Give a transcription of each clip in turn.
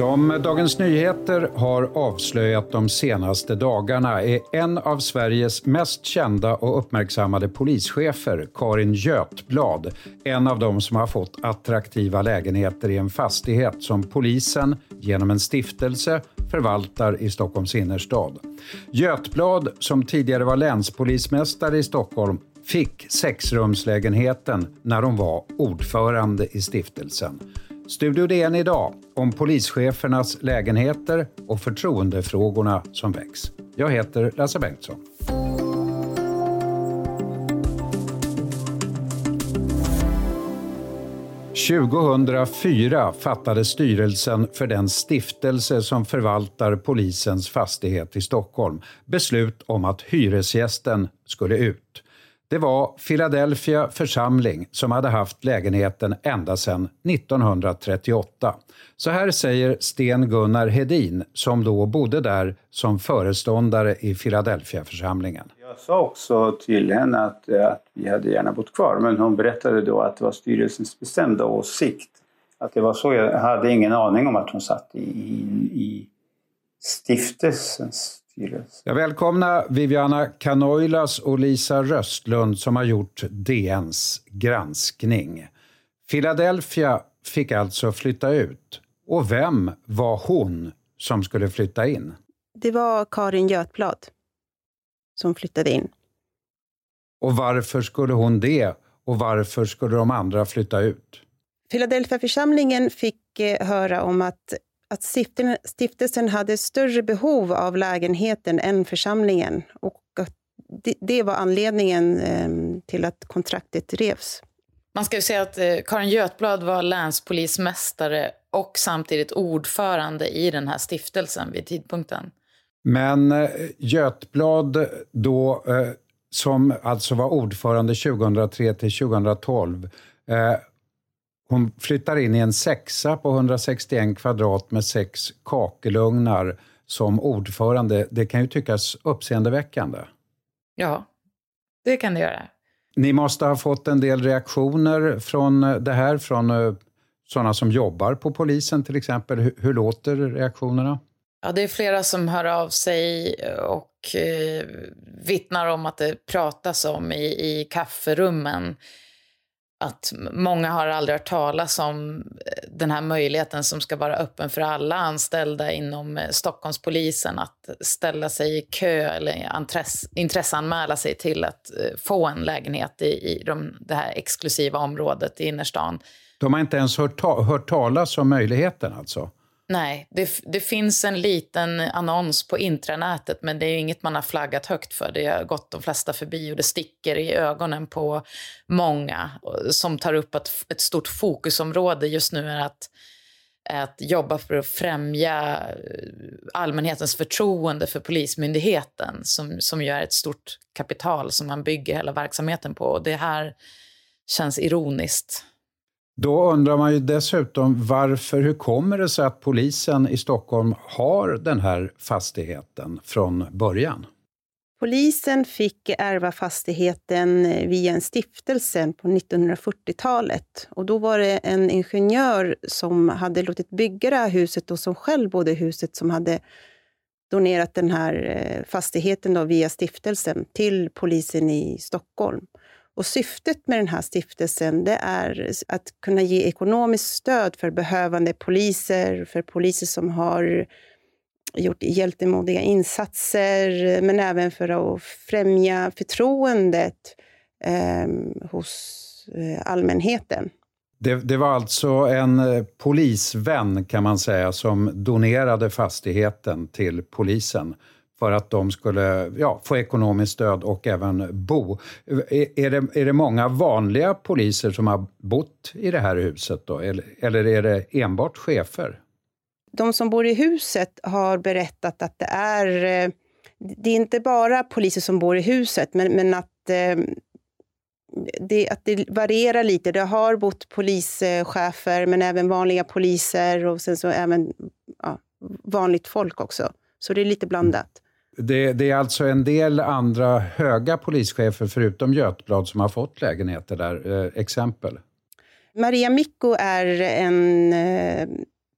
Som Dagens Nyheter har avslöjat de senaste dagarna är en av Sveriges mest kända och uppmärksammade polischefer, Karin Götblad, en av de som har fått attraktiva lägenheter i en fastighet som polisen genom en stiftelse förvaltar i Stockholms innerstad. Götblad, som tidigare var länspolismästare i Stockholm, fick sexrumslägenheten när hon var ordförande i stiftelsen. Studio DN idag om polischefernas lägenheter och förtroendefrågorna som väcks. Jag heter Lasse Bengtsson. –2004 fattade styrelsen för den stiftelse som förvaltar polisens fastighet i Stockholm beslut om att hyresgästen skulle ut. Det var Philadelphia församling som hade haft lägenheten ända sedan 1938. Så här säger Sten-Gunnar Hedin, som då bodde där som föreståndare i Philadelphia församlingen. Jag sa också till henne att, att vi hade gärna bott kvar, men hon berättade då att det var styrelsens bestämda åsikt. Att det var så. Jag hade ingen aning om att hon satt i, i stiftelsens. Jag välkomnar Viviana Canoilas och Lisa Röstlund som har gjort DNs granskning. Philadelphia fick alltså flytta ut. Och vem var hon som skulle flytta in? Det var Karin Götblad som flyttade in. Och varför skulle hon det? Och varför skulle de andra flytta ut? Philadelphia-församlingen fick eh, höra om att att stiftelsen hade större behov av lägenheten än församlingen och att det, var anledningen ehm, till att kontraktet revs. Man ska ju säga att eh, Karin Götblad var länspolismästare och samtidigt ordförande i den här stiftelsen vid tidpunkten. Men eh, Götblad då, eh, som alltså var ordförande 2003 till 2012, hon flyttar in i en sexa på 161 kvadrat med sex kakelugnar som ordförande. Det kan ju tyckas uppseendeväckande. Ja, det kan det göra. Ni måste ha fått en del reaktioner från det här, från eh, sådana som jobbar på polisen till exempel. Hur, hur låter reaktionerna? Ja, det är flera som hör av sig och eh, vittnar om att det pratas om i, i kafferummen att många har aldrig hört talas om eh, den här möjligheten som ska vara öppen för alla anställda inom eh, Stockholmspolisen att ställa sig i kö eller intresseanmäla sig till att eh, få en lägenhet i, i de, det här exklusiva området i innerstan. De har inte ens hört, ta hört talas om möjligheten alltså? Nej, det, det, finns en liten annons på intranätet men det är inget man har flaggat högt för. Det har gått de flesta förbi och det sticker i ögonen på många som tar upp att ett stort fokusområde just nu är att, att jobba för att främja eh, allmänhetens förtroende för Polismyndigheten som, som ju är ett stort kapital som man bygger hela verksamheten på. Och det här känns ironiskt. Då undrar man ju dessutom varför, hur kommer det sig att polisen i Stockholm har den här fastigheten från början? Polisen fick ärva fastigheten eh, via en stiftelse på 1940-talet. Och då var det en ingenjör som hade låtit bygga det här huset och som själv bodde i huset som hade donerat den här eh, fastigheten då via stiftelsen till polisen i Stockholm. Och syftet med den här stiftelsen det är att kunna ge ekonomiskt stöd för behövande poliser, för poliser som har gjort hjältemodiga insatser, men även för att främja förtroendet ehm, eh, hos allmänheten. Det, det, var alltså en eh, polisvän kan man säga som donerade fastigheten till polisen för att de skulle ja, få ekonomiskt stöd och även bo. Är det, är det många vanliga poliser som har bott i det här huset då, eller, eller är det enbart chefer? De som bor i huset har berättat att det är... Eh, det är inte bara poliser som bor i huset, men, men att eh, det, att det varierar lite. Det har bott polischefer, men även vanliga poliser och sen så även ja, vanligt folk också. Så det är lite blandat. Det, det, är alltså en del andra höga polischefer, förutom Götblad, som har fått lägenheter där. Eh, exempel? Maria Mikko är en eh,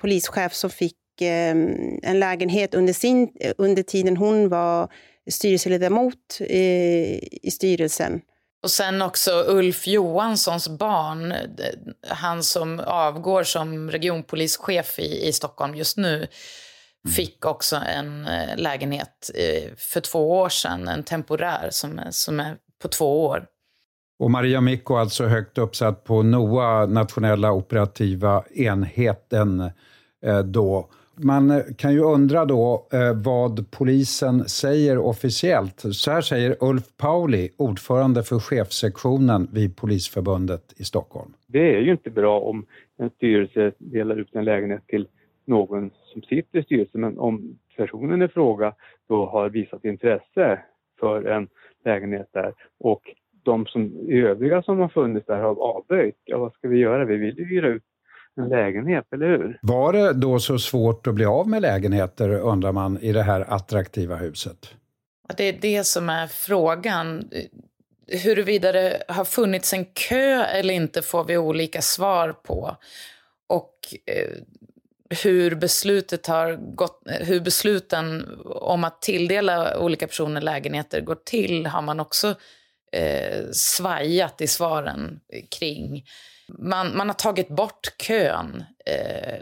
polischef som fick en lägenhet under, sin, under tiden hon var styrelseledamot i styrelsen. Och sen också Ulf Johanssons barn, han som avgår som regionpolischef i, i Stockholm just nu. Fick också en eh, lägenhet eh, för två år sedan, en temporär som, som är på två år. Och Maria Mikko alltså högt uppsatt på NOA, nationella operativa enheten eh, då. Man kan ju undra då vad polisen säger officiellt. Så här säger Ulf Pauli, ordförande för chefsektionen vid Polisförbundet i Stockholm. Det är ju inte bra om en styrelse delar ut en lägenhet till någon som sitter i styrelsen, men om personen i fråga då har visat intresse för en lägenhet där och de som övriga som har funnits där har avböjt, ja vad ska vi göra? Vi vill ju hyra ut en lägenhet, eller hur? Var det då så svårt att bli av med lägenheter, undrar man, i det här attraktiva huset? Det är det som är frågan. Huruvida det har funnits en kö eller inte får vi olika svar på. Och eh, hur beslutet har gått, hur besluten om att tilldela olika personer lägenheter går till har man också eh, svajat i svaren kring. Man, man har tagit bort kön, eh,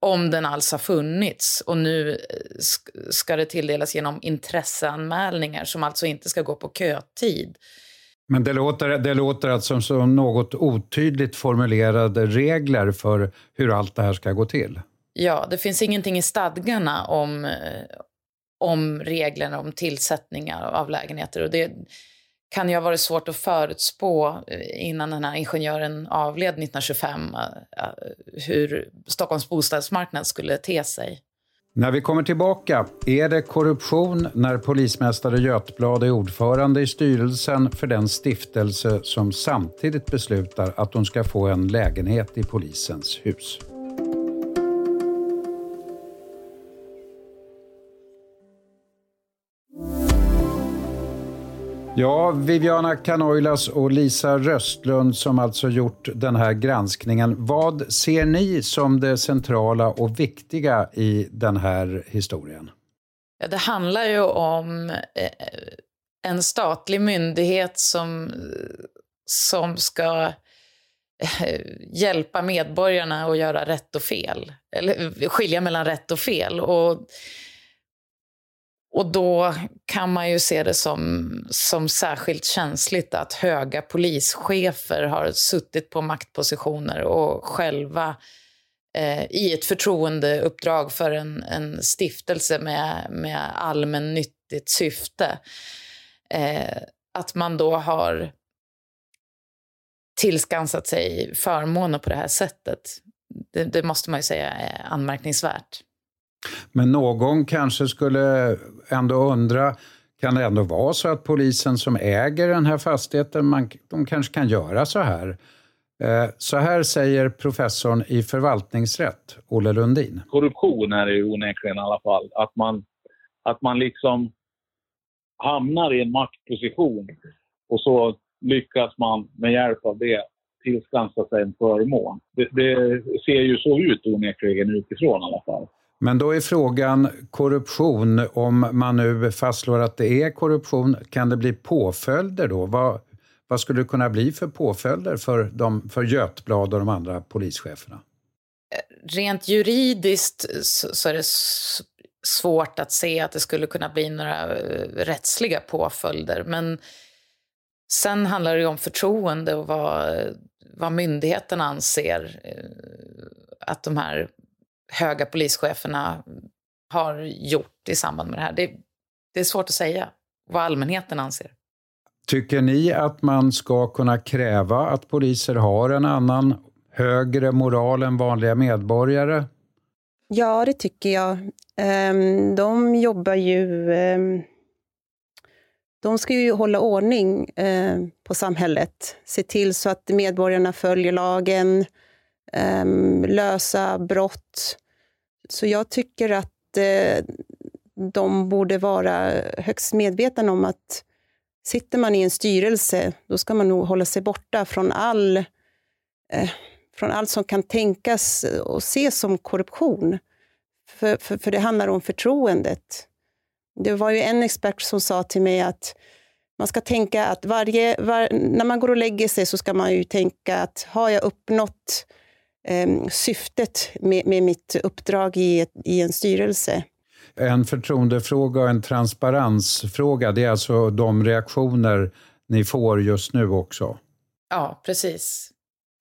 om den alls har funnits. Och nu eh, ska det tilldelas genom intresseanmälningar som alltså inte ska gå på kötid. Men det låter, det låter alltså som något otydligt formulerade regler för hur allt det här ska gå till. Ja, det finns ingenting i stadgarna om, eh, om reglerna om tillsättningar av lägenheter. Och det, kan ju ha varit svårt att förutspå eh, innan den här ingenjören avled 1925 eh, hur Stockholms bostadsmarknad skulle te sig. När vi kommer tillbaka, är det korruption när polismästare Götblad är ordförande i styrelsen för den stiftelse som samtidigt beslutar att hon ska få en lägenhet i polisens hus? Ja, Viviana Kanoilas och Lisa Röstlund som alltså gjort den här granskningen. Vad ser ni som det centrala och viktiga i den här historien? Ja, det handlar ju om eh, en statlig myndighet som, som ska eh, hjälpa medborgarna att göra rätt och fel. Eller skilja mellan rätt och fel. Och och då kan man ju se det som, som särskilt känsligt att höga polischefer har suttit på maktpositioner och själva eh, i ett förtroendeuppdrag för en, en stiftelse med, med allmännyttigt syfte. Eh, att man då har tillskansat sig förmåner på det här sättet. Det, det måste man ju säga är anmärkningsvärt. Men någon kanske skulle ändå undra, kan det ändå vara så att polisen som äger den här fastigheten, man, de kanske kan göra så här? Eh, så här säger professorn i förvaltningsrätt, Olle Lundin. Korruption är det ju onekligen i alla fall. Att man, att man liksom hamnar i en maktposition och så lyckas man med hjälp av det tillskansa sig en förmån. Det, det ser ju så ut onekligen utifrån i alla fall. Men då är frågan korruption, om man nu fastslår att det är korruption, kan det bli påföljder då? Vad, vad skulle det kunna bli för påföljder för, de, för Götblad och de andra polischeferna? Rent juridiskt så är det svårt att se att det skulle kunna bli några eh, rättsliga påföljder. Men sen handlar det ju om förtroende och vad, vad myndigheten anser eh, att de här höga polischeferna har gjort i samband med det här. Det, det är svårt att säga vad allmänheten anser. Tycker ni att man ska kunna kräva att poliser har en annan, högre moral än vanliga medborgare? Ja, det tycker jag. Ehm, de jobbar ju... Ehm, de ska ju hålla ordning ehm, på samhället, se till så att medborgarna följer lagen, Ehm, lösa brott, så jag tycker att eh, de borde vara högst medvetna om att sitter man i en styrelse, då ska man nog hålla sig borta från all, eh, från allt som kan tänkas och ses som korruption. För, för, för det handlar om förtroendet. Det var ju en expert som sa till mig att man ska tänka att varje, var, när man går och lägger sig så ska man ju tänka att har jag uppnått eh, syftet med, med mitt uppdrag i, i en styrelse? En förtroendefråga och en transparensfråga, det är alltså de reaktioner ni får just nu också? Ja, precis.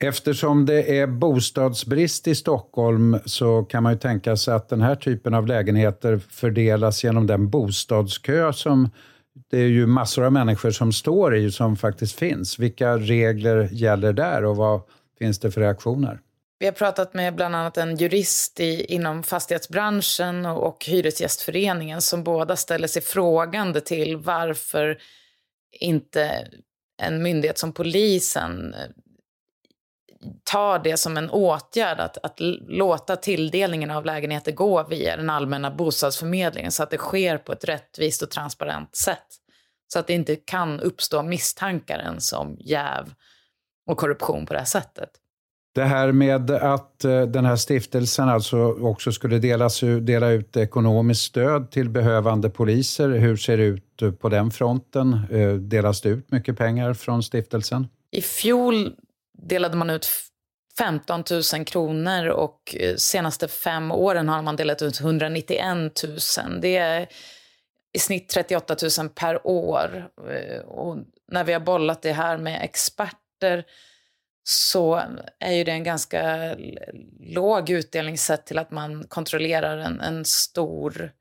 Eftersom det är bostadsbrist i Stockholm så kan man ju tänka sig att den här typen av lägenheter fördelas genom den bostadskö som det är ju massor av människor som står i, som faktiskt finns. Vilka regler gäller där och vad finns det för reaktioner? Vi har pratat med bland annat en jurist i, inom fastighetsbranschen och, och Hyresgästföreningen som båda ställer sig frågande till varför inte en myndighet som polisen eh, tar det som en åtgärd att, att låta tilldelningen av lägenheter gå via den allmänna bostadsförmedlingen så att det sker på ett rättvist och transparent sätt. Så att det inte kan uppstå misstankar ens om jäv och korruption på det här sättet. Det här med att eh, den här stiftelsen alltså också skulle delas, dela ut ekonomiskt stöd till behövande poliser. Hur ser det ut eh, på den fronten? Eh, delas det ut mycket pengar från stiftelsen? I fjol delade man ut 15 000 kronor och senaste fem åren har man delat ut 191 000. Det är i snitt 38 000 per år. Och när vi har bollat det här med experter så är ju det en ganska låg utdelning sett till att man kontrollerar en, en stor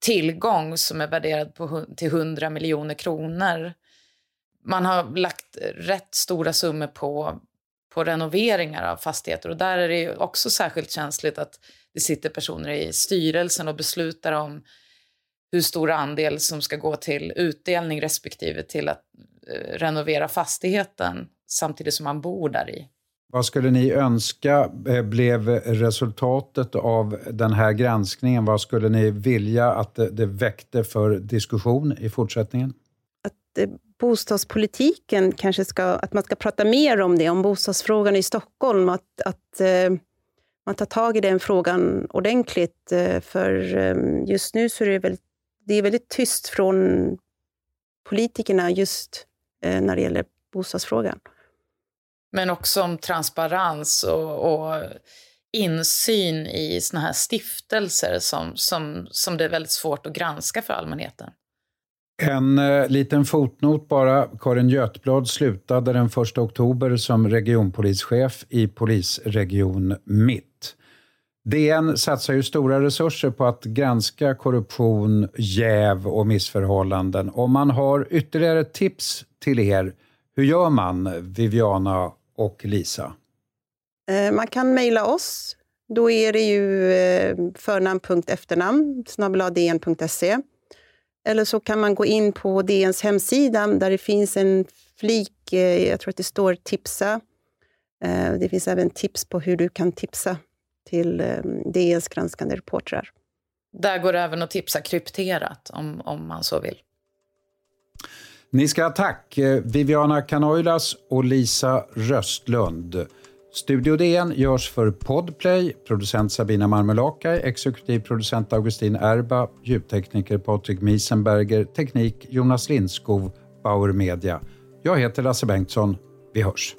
tillgång som är värderad på, till 100 miljoner kronor. Man har lagt rätt stora summor på, på renoveringar av fastigheter och där är det också särskilt känsligt att det sitter personer i styrelsen och beslutar om hur stor andel som ska gå till utdelning respektive till att eh, renovera fastigheten samtidigt som man bor där i. Vad skulle ni önska eh, blev resultatet av den här granskningen? Vad skulle ni vilja att det, väckte för diskussion i fortsättningen? Att eh, bostadspolitiken kanske ska, att man ska prata mer om det, om bostadsfrågan i Stockholm, att, att eh, man tar tag i den frågan ordentligt. För just nu så är det väldigt, det är väldigt tyst från politikerna just när det gäller bostadsfrågan. Men också om transparens och, och insyn i såna här stiftelser som, som, som det är väldigt svårt att granska för allmänheten. En eh, liten fotnot bara. Karin Götblad slutade den 1 oktober som regionpolischef i polisregion Mitt. DN satsar ju stora resurser på att granska korruption, jäv och missförhållanden. Om man har ytterligare tips till er, hur gör man, Viviana och Lisa? Eh, man kan mejla oss. Då är det ju eh, förnamn.efternamn snabbeladn.se. Eller så kan man gå in på DNs hemsida där det finns en flik, eh, jag tror att det står tipsa. Det finns även tips på hur du kan tipsa till DNs granskande reportrar. Där går det även att tipsa krypterat om, om man så vill. Ni ska ha tack, eh, Viviana Kanoilas och Lisa Röstlund. Studio DN görs för Podplay, producent Sabina Marmelakai, exekutiv producent Augustin Erba, ljudtekniker Patrik Miesenberger, teknik Jonas Lindskov, Bauer Media. Jag heter Lasse Bengtsson. Vi hörs.